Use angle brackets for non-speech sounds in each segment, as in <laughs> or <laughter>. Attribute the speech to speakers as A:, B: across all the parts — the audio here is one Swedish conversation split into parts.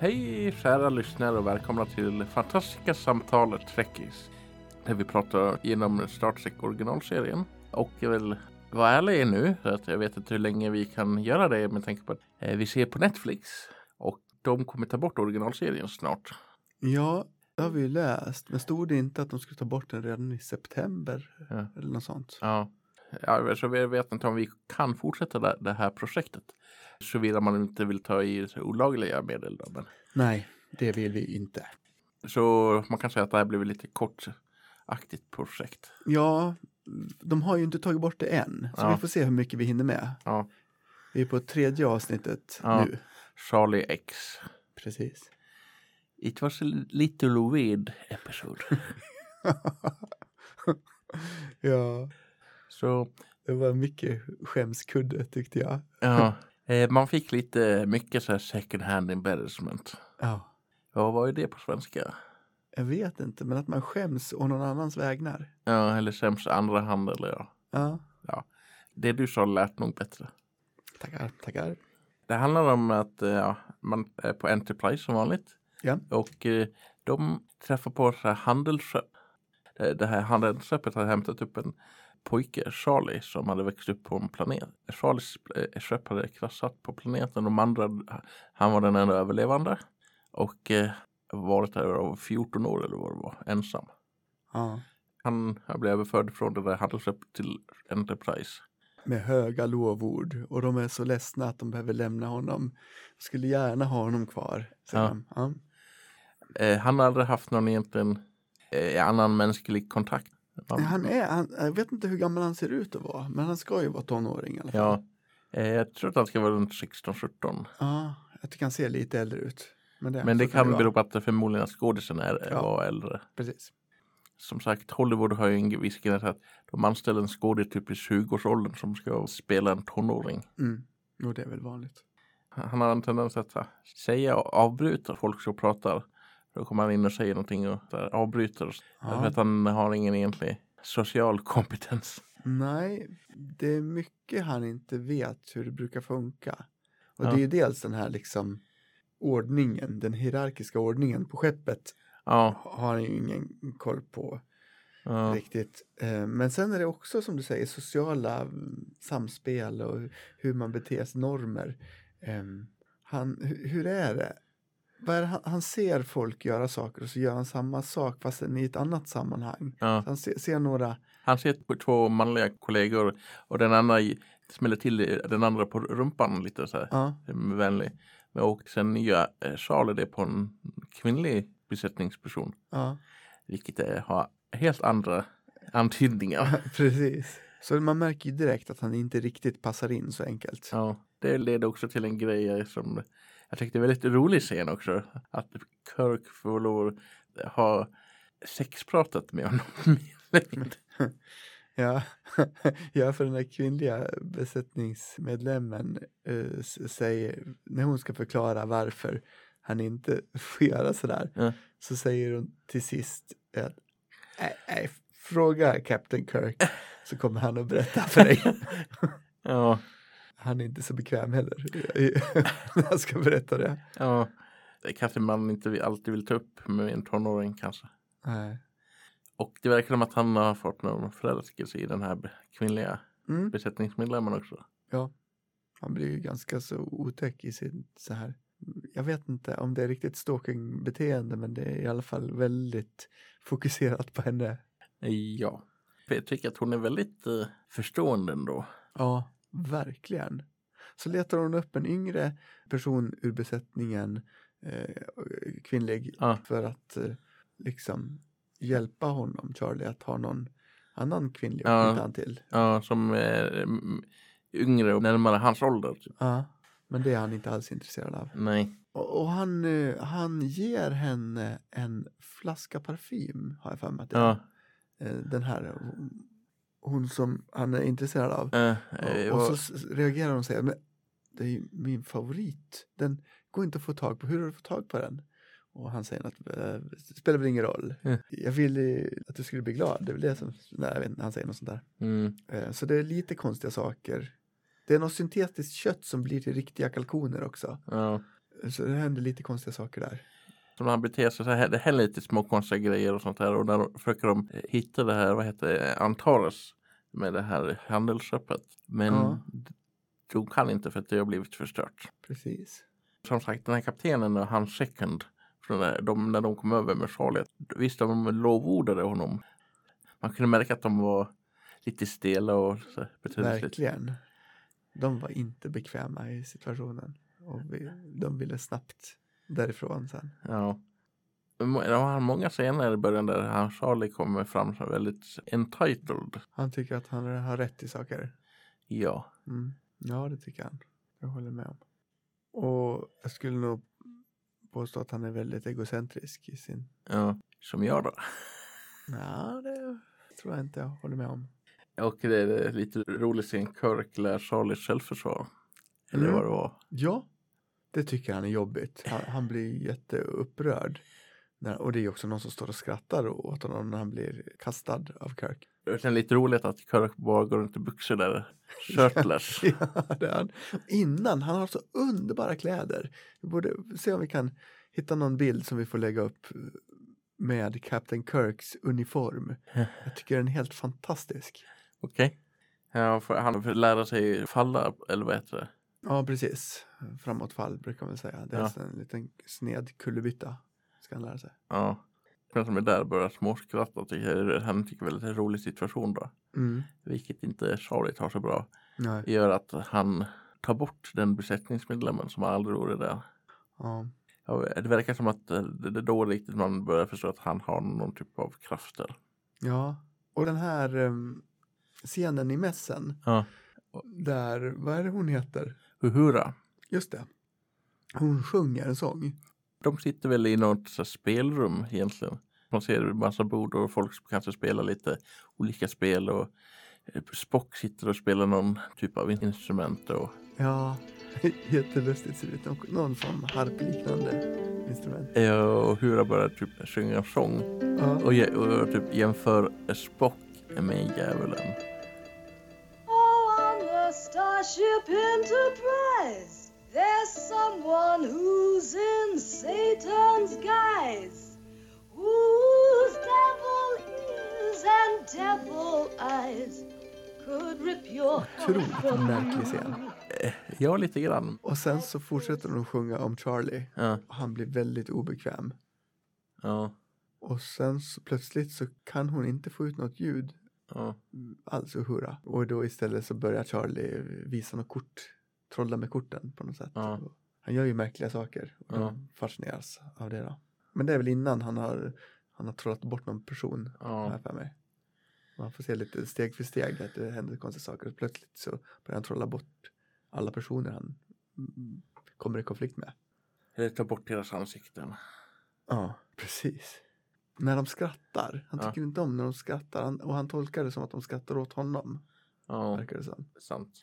A: Hej kära lyssnare och välkomna till fantastiska samtalet Trekkies. Där vi pratar genom Star Trek originalserien. Och jag vill vara ärlig nu, för att jag vet inte hur länge vi kan göra det med tanke på att eh, vi ser på Netflix. Och de kommer ta bort originalserien snart.
B: Ja, det har vi ju läst. Men stod det inte att de skulle ta bort den redan i september?
A: Ja.
B: Eller något sånt.
A: Ja, ja så vi vet inte om vi kan fortsätta det, det här projektet. Såvida man inte vill ta i olagliga medel. Då, men.
B: Nej, det vill vi inte.
A: Så man kan säga att det här blev lite kortaktigt projekt.
B: Ja, de har ju inte tagit bort det än. Så
A: Ja.
B: vi får se hur mycket vi hinner med.
A: Ja,
B: Vi är på tredje avsnittet
A: Ja.
B: nu.
A: Charlie X.
B: Precis.
A: It was a little weird episode. <laughs>
B: ja,
A: Så
B: det var mycket skämskudde tyckte jag.
A: ja, eh, man fick lite mycket så här second hand embarrassment.
B: Ja,
A: Ja, vad är det på svenska?
B: jag vet inte, men att man skäms å någon annans vägnar.
A: Ja, eller sämst andra hand eller ja.
B: Ja,
A: Det du sa lät nog bättre.
B: tackar, tackar.
A: Det handlar om att eh, ja, man är på Enterprise som vanligt.
B: Ja.
A: Och eh, de träffar på så här handelsskepp. Det, här handelsskeppet hade hämtat upp en pojke, Charlie, som hade växt upp på en planet. Charlies eh, skepp hade kraschat på planeten. De andra, han var den enda överlevande. Och eh, varit där över 14 år eller vad det var, ensam.
B: Ja.
A: Han blev överförd från det där handelsskeppet till Enterprise.
B: med höga lovord och de är så ledsna att de behöver lämna honom. Skulle gärna ha honom kvar.
A: Ja.
B: Ja.
A: Eh, han hade haft någon egentligen eh, annan mänsklig kontakt. Han,
B: Han är, han, jag vet inte hur gammal han ser ut att vara, men han ska ju vara tonåring i alla fall.
A: ja, eh, jag tror att han ska vara runt 16-17.
B: ja jag tycker han ser lite äldre ut. Men det,
A: Men det kan bero på att det förmodligen att skådisen är,
B: Ja.
A: var äldre.
B: Precis.
A: Som sagt, Hollywood har ju en viss grej att de anställer en skådis typ i 20-årsåldern som ska spela en tonåring.
B: Mm. Jo, det är väl vanligt.
A: Han har en tendens att säga och avbryta folk som pratar. Då kommer han in och säger någonting och här, avbryter.
B: Ja.
A: För att han har ingen egentlig social kompetens.
B: Nej, det är mycket han inte vet hur det brukar funka. Och
A: Ja.
B: det är ju dels den här liksom ordningen, den hierarkiska ordningen på skeppet
A: Ja,
B: har han ju ingen koll på.
A: ja,
B: riktigt. Eh, Men sen är det också som du säger sociala samspel och hur man beter sig, normer. Ehm, Han, hu- hur är det? Han, han ser folk göra saker och så gör han samma sak fast i ett annat sammanhang.
A: ja.
B: Han ser, ser några,
A: Han ser två manliga kollegor och den andra smäller till den andra på rumpan lite så här
B: ja,
A: vänlig. Och sen gör eh, Charlie det på en kvinnlig besättningsperson.
B: ja,
A: Vilket är, har helt andra antydningar. <laughs>
B: precis. Så man märker ju direkt att han inte riktigt passar in så enkelt.
A: Ja, det leder också till en grej som jag tyckte är väldigt rolig scen också. Att Kirk får lov att ha sexpratat med honom. <laughs>
B: Ja, <laughs> ja, för den där kvinnliga besättningsmedlemmen eh, säger, när hon ska förklara varför han inte <laughs> får göra sådär,
A: Ja.
B: så säger hon till sist att "Nej, nej, fråga Captain Kirk så kommer han att berätta för dig.
A: ja,
B: Han är inte så bekväm heller <laughs> när han ska berätta det.
A: ja. Det kanske man inte alltid vill ta upp med en tonåring kanske.
B: Nej.
A: Och det verkar som att han har fått någon förälskelse i den här kvinnliga
B: Mm,
A: besättningsmedlemmen också.
B: ja, han blir ju ganska så otäck i sin så här. Jag vet inte om det är riktigt stalking-beteende men det är i alla fall väldigt fokuserat på henne.
A: Ja. Jag tycker att hon är väldigt eh, förstående ändå.
B: Ja, verkligen. Så letar hon upp en yngre person ur besättningen, eh, kvinnlig,
A: Ja.
B: för att eh, liksom hjälpa honom, Charlie, att ha någon annan kvinnlig
A: Ja.
B: knyta an till.
A: Ja, som är mm, yngre och närmare hans ålder. Typ.
B: Ja, men det är han inte alls intresserad av.
A: Nej.
B: Och, och han, eh, han ger henne en flaska parfym, har jag för mig att det är.
A: Ja.
B: Eh, Den här, hon som han är intresserad av.
A: Eh,
B: Och,
A: eh,
B: och så reagerar hon och säger, men det är ju min favorit. Den går inte att få tag på. Hur har du fått tag på den? Och han säger att eh, det spelar väl ingen roll.
A: Mm.
B: Jag ville att du skulle bli glad. Det är väl det som, nej, inte, han säger något sånt där.
A: mm,
B: Eh, Så det är lite konstiga saker. Det är något syntetiskt kött som blir till riktiga kalkoner också.
A: ja.
B: Så det händer lite konstiga saker där.
A: Som han beter sig så här, det händer lite små konstiga grejer och sånt här och där försöker de hitta det här, vad heter det, Antares med det här handelsskeppet. Men
B: Ja.
A: de kan inte för att det har blivit förstört.
B: Precis.
A: Som sagt, den här kaptenen och hans second, från där, de, när de kom över med Charlie, visst de lovordade honom. Man kunde märka att de var lite stela och så, lite.
B: Verkligen. De var inte bekväma i situationen. Och vi, de ville snabbt därifrån sen.
A: Ja. Det var många scener i början där han Charlie kommer fram som väldigt entitled.
B: Han tycker att han har rätt i saker.
A: Ja.
B: Mm. Ja, det tycker han. Jag håller med om. Och jag skulle nog påstå att han är väldigt egocentrisk i sin...
A: ja. Som jag då.
B: Ja, det tror jag inte jag håller med om.
A: Och det är lite roligt scen. Kirk lär Charlie självförsvar. Eller
B: Mm.
A: vad det var.
B: Ja, det tycker han är jobbigt. Han, han blir jätteupprörd. När, och det är också någon som står och skrattar åt honom när han blir kastad av Kirk.
A: Det är lite roligt att Kirk bara går runt i byxor där. <laughs> Shirtless. <laughs>
B: ja, det är han. Innan, han har så underbara kläder. Vi borde se om vi kan hitta någon bild som vi får lägga upp med Captain Kirks uniform. <laughs> Jag tycker den är helt fantastisk.
A: Okej. Ja, för han får lära sig falla, eller vad heter det?
B: Ja, precis. Framåtfall brukar man säga. Det är
A: Ja.
B: alltså en liten sned kullerbytta. Ska han lära sig.
A: Ja. Den som är där börjar småskratta. och tycker- Han tycker väl det är en rolig situation då.
B: Mm.
A: Vilket inte Charlie tar så bra.
B: Nej.
A: Det gör att han tar bort den besättningsmedlemmen som aldrig vore där.
B: Ja.
A: Ja, det verkar som att eh, det det är då riktigt man börjar förstå att han har någon typ av krafter.
B: ja. Och den här em, scenen i mässen.
A: Ja.
B: Där, vad är det hon heter?
A: Uhura.
B: Just det. Hon sjunger en sång.
A: De sitter väl i något spelrum egentligen. Man ser en massa bord och folk som kanske spelar lite olika spel och eh, Spock sitter och spelar någon typ av instrument och
B: Ja, <laughs> jättelustigt ser det ut. Någon- Någon form av harpliknande instrument.
A: Ja, och Hura börjar typ sjunga en sång
B: Ja.
A: och, ge- och typ jämför Spock med djävulen.
C: Oh, on the Starship Enterprise, there's someone who's
B: Otroligt märklig scen.
A: Ja, lite grann.
B: Och sen så fortsätter de sjunga om Charlie.
A: Ja,
B: Och han blir väldigt obekväm.
A: ja,
B: Och sen så plötsligt så kan hon inte få ut något ljud
A: ja.
B: alls ur Hurra. Och då istället så börjar Charlie visa något kort. Trolla med korten på något sätt.
A: Ja.
B: Han gör ju märkliga saker. Och
A: Ja.
B: de fascineras av det då. Men det är väl innan han har, han har trollat bort någon person.
A: Ja.
B: jag för mig. Man får se lite steg för steg att det händer konstiga saker. Och plötsligt så börjar han trolla bort alla personer han mm, kommer i konflikt med.
A: Eller ta bort deras ansikten.
B: Ja, precis. När de skrattar. Han
A: Ja.
B: tycker inte om när de skrattar. Han, och han tolkar det som att de skrattar åt honom.
A: Ja,
B: Verkar det som.
A: sant.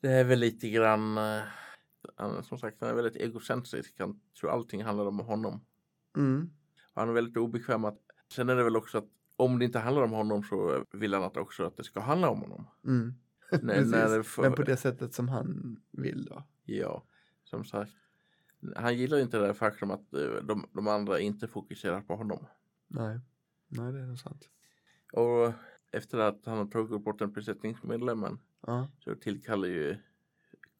A: Det är väl lite grann, eh, han- som sagt, han är väldigt egocentrisk. Han tror allting handlar om honom.
B: Mm.
A: Han är väldigt obekväm att, sen är det väl också att om det inte handlar om honom så vill han att också att det ska handla om honom.
B: Mm. <laughs>
A: När, när får,
B: Men på det sättet som han vill då.
A: Ja, som sagt. Han gillar inte det faktum att eh, de, de andra inte fokuserar på honom.
B: Nej. Nej, det är nog sant.
A: Och efter att han har tagit bort den besättningsmedlemmen
B: Ja.
A: så tillkallar ju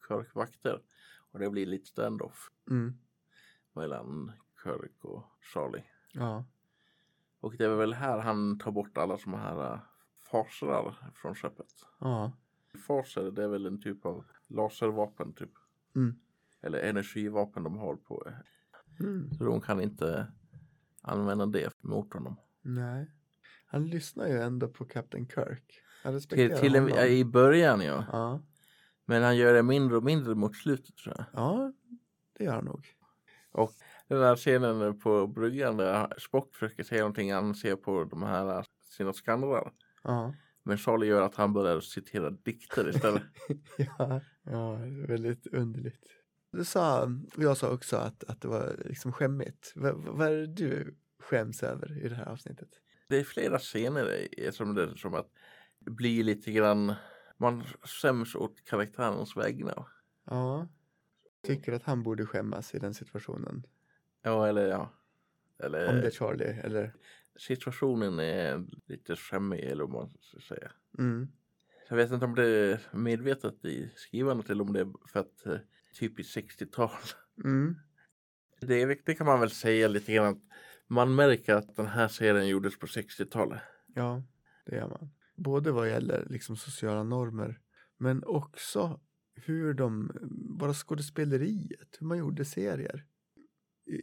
A: Kirk vakter. Och det blir lite standoff
B: Mm.
A: mellan Kirk och Charlie.
B: Ja.
A: Och det är väl här han tar bort alla såna här uh, fasrar från skeppet.
B: Ja.
A: Faser det är väl en typ av laservapen typ.
B: Mm.
A: Eller energivapen de har på.
B: Mm.
A: Så de kan inte använda det mot honom.
B: Nej. Han lyssnar ju ändå på Captain Kirk. Jag respekterar
A: Till, till en,
B: honom.
A: ja, I början ja.
B: Ja.
A: Men han gör det mindre och mindre mot slutet tror jag.
B: Ja, det gör han nog.
A: Den där scenen på bryggan där Spock försöker säga någonting han ser på de här sina skannrar.
B: Ja.
A: Men Charlie gör att han börjar citera dikter istället. <laughs>
B: ja. Ja, väldigt underligt. Du sa, och jag sa också att, att det var liksom skämmigt. V- vad är det du skäms över i det här avsnittet?
A: det är flera scener som det är som att blir lite grann man skäms åt karaktärens vägnar.
B: Ja. Tycker att han borde skämmas i den situationen.
A: Ja, eller ja. Eller
B: Om det är Charlie eller...
A: situationen är lite skämmig eller vad man ska säga.
B: Mm.
A: Jag vet inte om det är medvetet i skrivandet eller om det är för att eh, typiskt 60-tal.
B: Mm.
A: Det, det kan man väl säga lite grann att man märker att den här serien gjordes på 60-talet.
B: Ja, det gör man. Både vad gäller liksom sociala normer men också hur de, bara skådespeleriet, hur man gjorde serier.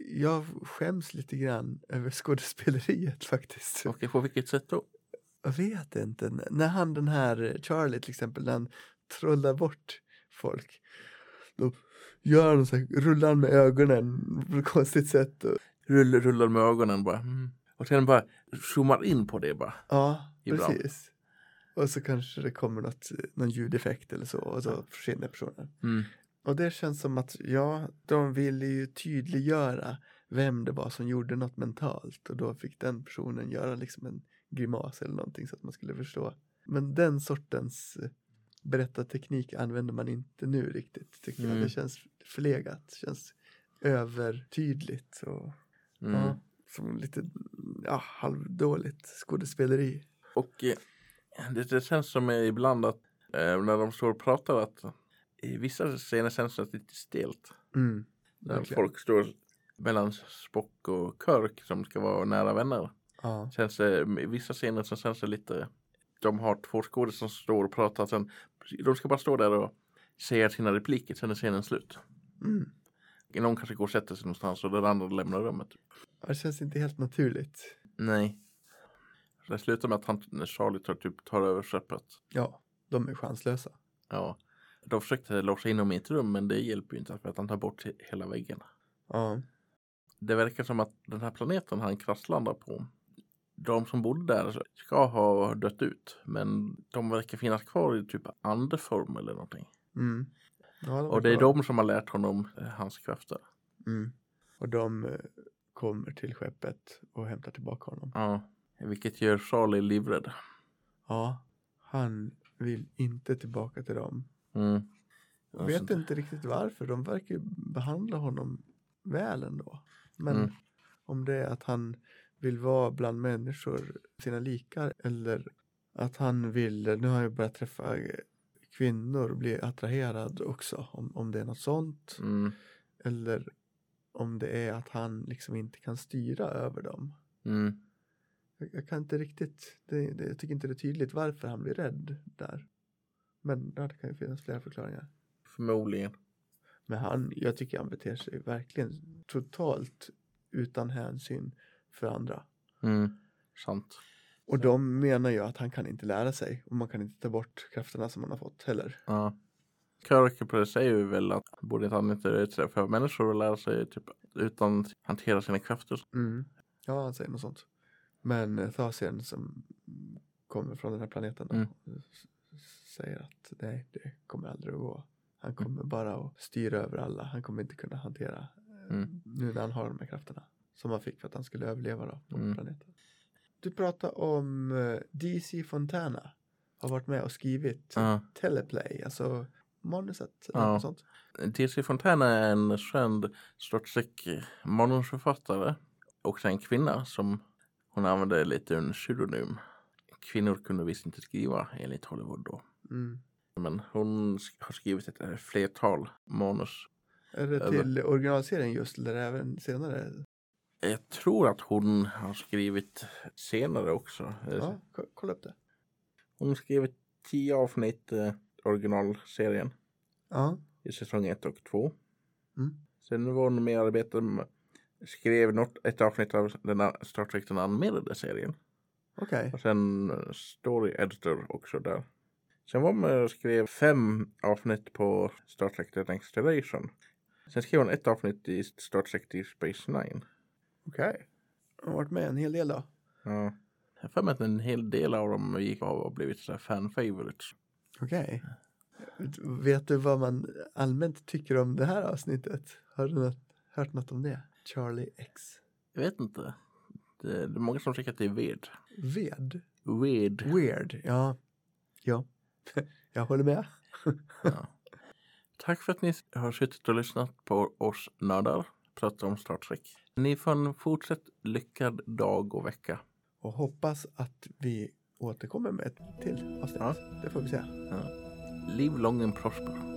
B: Jag skäms lite grann över skådespeleriet <laughs> faktiskt.
A: Och på vilket sätt då?
B: Jag vet inte. När han den här Charlie till exempel, när han trollar bort folk. Då gör han så här, rullar han med ögonen på ett konstigt sätt. Och,
A: Rull, rullar med ögonen bara. Mm. Och sen bara zoomar in på det bara.
B: ja,
A: Ibland.
B: precis. Och så kanske det kommer något, någon ljudeffekt eller så och så försvinner personen.
A: Mm.
B: Och det känns som att, ja, de ville ju tydliggöra vem det var som gjorde något mentalt och då fick den personen göra liksom en grimas eller någonting så att man skulle förstå. Men den sortens eh, berättarteknik använder man inte nu riktigt tycker jag.
A: Mm.
B: Det känns förlegat, känns övertydligt och
A: Mm.
B: ja, som lite ja, halvdåligt skådespeleri.
A: Och eh, det, det känns som ibland att eh, när de står och pratar att i vissa scener känns det lite stelt.
B: Mm.
A: När
B: Verkligen.
A: folk står mellan Spock och Kirk som ska vara nära vänner.
B: Ja.
A: Känns det, I vissa scener så känns det lite De har två skådespelare som står och pratar sen De ska bara stå där och säga sina repliker sen är scenen slut.
B: Mm.
A: Någon kanske går och sätter sig någonstans och den andra lämnar rummet.
B: Det känns inte helt naturligt.
A: Nej. Det slutar med att han, Charlie tar, typ, tar över skeppet.
B: Ja, de är chanslösa.
A: Ja. De försökte låsa in honom i ett rum men det hjälper ju inte för att han tar bort he- hela väggen.
B: Ja.
A: Det verkar som att den här planeten han kraschlandar på de som bodde där ska ha dött ut men de verkar finnas kvar i typ andeform eller någonting.
B: Mm. Ja, de
A: Och det är
B: kvar.
A: de som har lärt honom eh, hans krafter.
B: Mm. Och de eh, kommer till skeppet och hämtar tillbaka honom.
A: Ja. Vilket gör Charlie livrädd.
B: Ja, han vill inte tillbaka till dem.
A: Mm.
B: Jag vet inte riktigt varför. De verkar ju behandla honom väl ändå. Men
A: Mm.
B: om det är att han vill vara bland människor, sina likar, eller att han vill, nu har jag börjat träffa kvinnor och bli attraherad också, om, om det är något sånt.
A: Mm.
B: Eller om det är att han liksom inte kan styra över dem.
A: Mm.
B: Jag, jag kan inte riktigt, det, det, jag tycker inte det är tydligt varför han blir rädd där. Men ja, det kan ju finnas flera förklaringar.
A: Förmodligen.
B: Men han, jag tycker han beter sig verkligen totalt utan hänsyn för andra.
A: Mm. Sant.
B: Och de menar ju att han kan inte lära sig och man kan inte ta bort krafterna som han har fått heller.
A: Ja. Kirk säger ju väl att borde inte han inte träffa människor och lära sig typ utan hantera sina krafter.
B: Mm. Ja, han säger något sånt. Men eh, Thasien som kommer från den här planeten då,
A: Mm.
B: Säger att nej, det kommer aldrig att gå. Han kommer bara att styra över alla. Han kommer inte kunna hantera eh,
A: Mm.
B: nu när han har de här krafterna som han fick för att han skulle överleva då på
A: Mm.
B: planeten. Du pratar om eh, DC Fontana har varit med och skrivit
A: Ja.
B: Teleplay, alltså manuset
A: Ja.
B: sånt.
A: T.C. Fontana är en känd Trek manusförfattare och en kvinna som hon använde lite en pseudonym. Kvinnor kunde visst inte skriva enligt Hollywood då.
B: Mm.
A: Men hon har skrivit ett eh, flertal manus.
B: Är det
A: Över.
B: till originalserien just eller även senare?
A: Jag tror att hon har skrivit senare också. Eh,
B: Ja, ko- kolla upp det.
A: Hon har skrivit tio avsnitt eh, originalserien
B: Ja.
A: i säsong ett och två.
B: Mm.
A: Sen var hon medarbetare med skrev något, ett avsnitt av den här Star Trek den animerade serien.
B: Okej.
A: Och sen eh, story editor också där. Sen var hon med och skrev fem avsnitt på Star Trek The Next Generation. Sen skrev hon ett avsnitt i Star Trek Deep Space Nine.
B: Okej. Har varit med en hel del då.
A: Ja. Jag har för mig att en hel del av dem gick av och blivit så fan favorites.
B: Okej. Vet du vad man allmänt tycker om det här avsnittet? Har du något, hört något om det? Charlie X.
A: Jag vet inte. Det, det är många som tycker att det är weird.
B: Ved?
A: Weird.
B: Weird, ja. Ja. <laughs> Jag håller med.
A: Ja. Tack för att ni har suttit och lyssnat på oss nördar prata om Star Trek. Ni får en fortsatt lyckad dag och vecka.
B: Och hoppas att vi återkommer med ett till avsnitt.
A: Ja.
B: Det får vi se.
A: Live long and prosper.